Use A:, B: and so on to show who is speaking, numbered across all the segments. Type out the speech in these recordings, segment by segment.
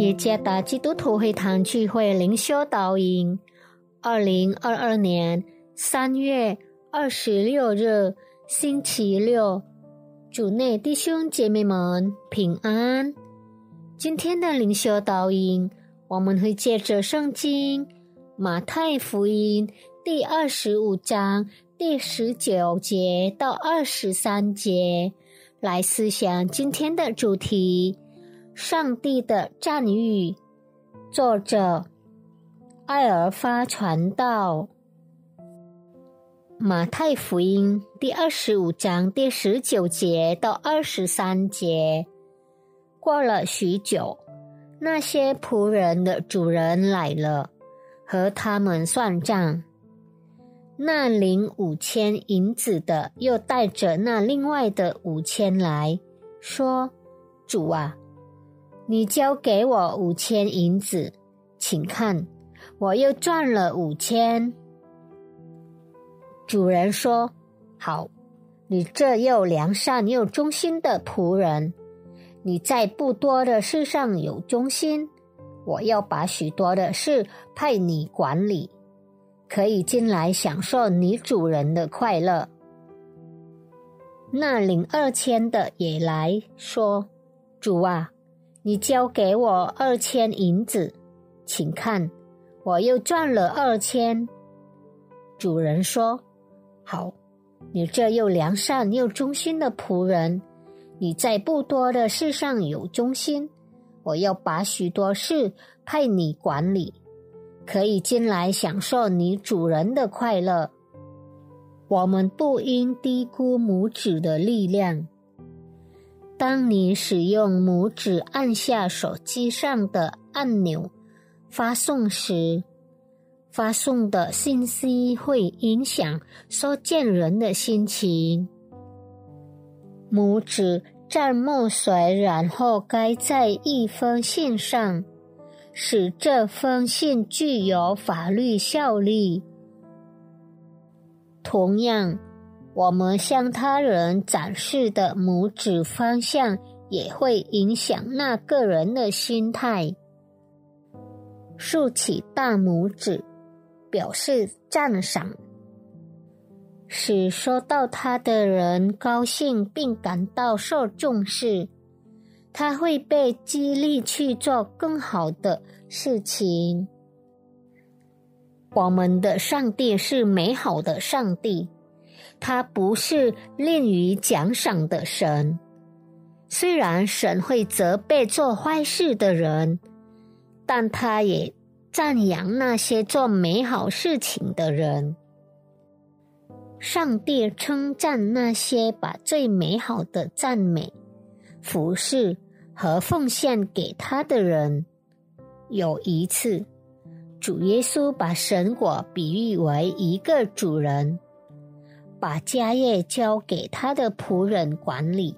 A: 耶加达基督徒会堂聚会灵修导引，二零二二年三月二十六日星期六，主内弟兄姐妹们平安。今天的灵修导引，我们会借着圣经马太福音第二十五章第十九节到二十三节来思想今天的主题。上帝的赞誉，作者艾尔发传道。马太福音第二十五章第十九节到二十三节。过了许久，那些仆人的主人来了，和他们算账。那领五千银子的又带着那另外的五千来说：“主啊！”你交给我五千银子，请看，我又赚了五千。主人说：“好，你这又良善又忠心的仆人，你在不多的事上有忠心，我要把许多的事派你管理，可以进来享受你主人的快乐。”那领二千的也来说：“主啊！”你交给我二千银子，请看，我又赚了二千。主人说：“好，你这又良善又忠心的仆人，你在不多的事上有忠心，我要把许多事派你管理，可以进来享受你主人的快乐。我们不应低估拇指的力量。”当你使用拇指按下手机上的按钮发送时，发送的信息会影响收件人的心情。拇指蘸墨水，然后盖在一封信上，使这封信具有法律效力。同样。我们向他人展示的拇指方向也会影响那个人的心态。竖起大拇指，表示赞赏，使收到它的人高兴并感到受重视。他会被激励去做更好的事情。我们的上帝是美好的上帝。他不是吝于奖赏的神，虽然神会责备做坏事的人，但他也赞扬那些做美好事情的人。上帝称赞那些把最美好的赞美、服侍和奉献给他的人。有一次，主耶稣把神果比喻为一个主人。把家业交给他的仆人管理。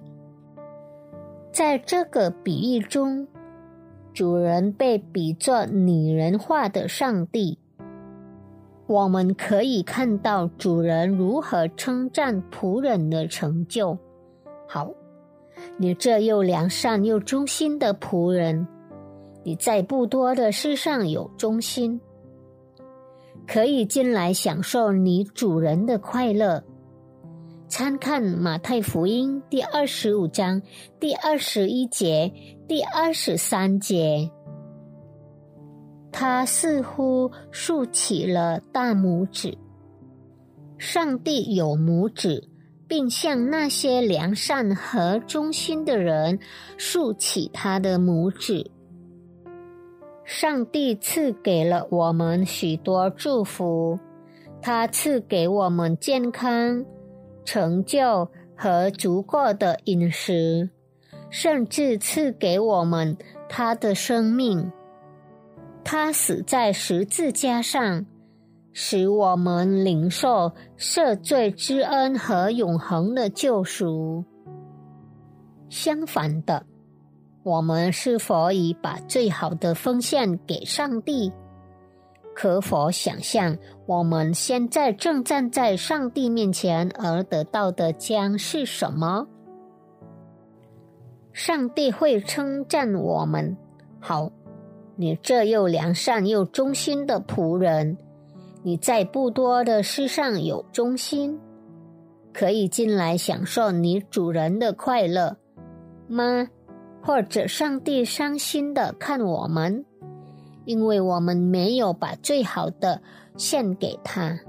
A: 在这个比喻中，主人被比作拟人化的上帝。我们可以看到主人如何称赞仆人的成就。好，你这又良善又忠心的仆人，你在不多的事上有忠心，可以进来享受你主人的快乐。参看马太福音第二十五章第二十一节、第二十三节。他似乎竖起了大拇指。上帝有拇指，并向那些良善和忠心的人竖起他的拇指。上帝赐给了我们许多祝福，他赐给我们健康。成就和足够的饮食，甚至赐给我们他的生命。他死在十字架上，使我们领受赦罪之恩和永恒的救赎。相反的，我们是否已把最好的奉献给上帝？可否想象，我们现在正站在上帝面前，而得到的将是什么？上帝会称赞我们。好，你这又良善又忠心的仆人，你在不多的事上有忠心，可以进来享受你主人的快乐吗？或者上帝伤心的看我们，因为我们没有把最好的献给他。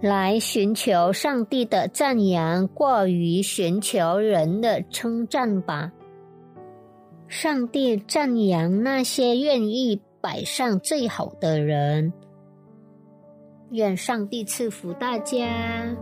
A: 来寻求上帝的赞扬，过于寻求人的称赞吧。上帝赞扬那些愿意摆上最好的人。愿上帝赐福大家。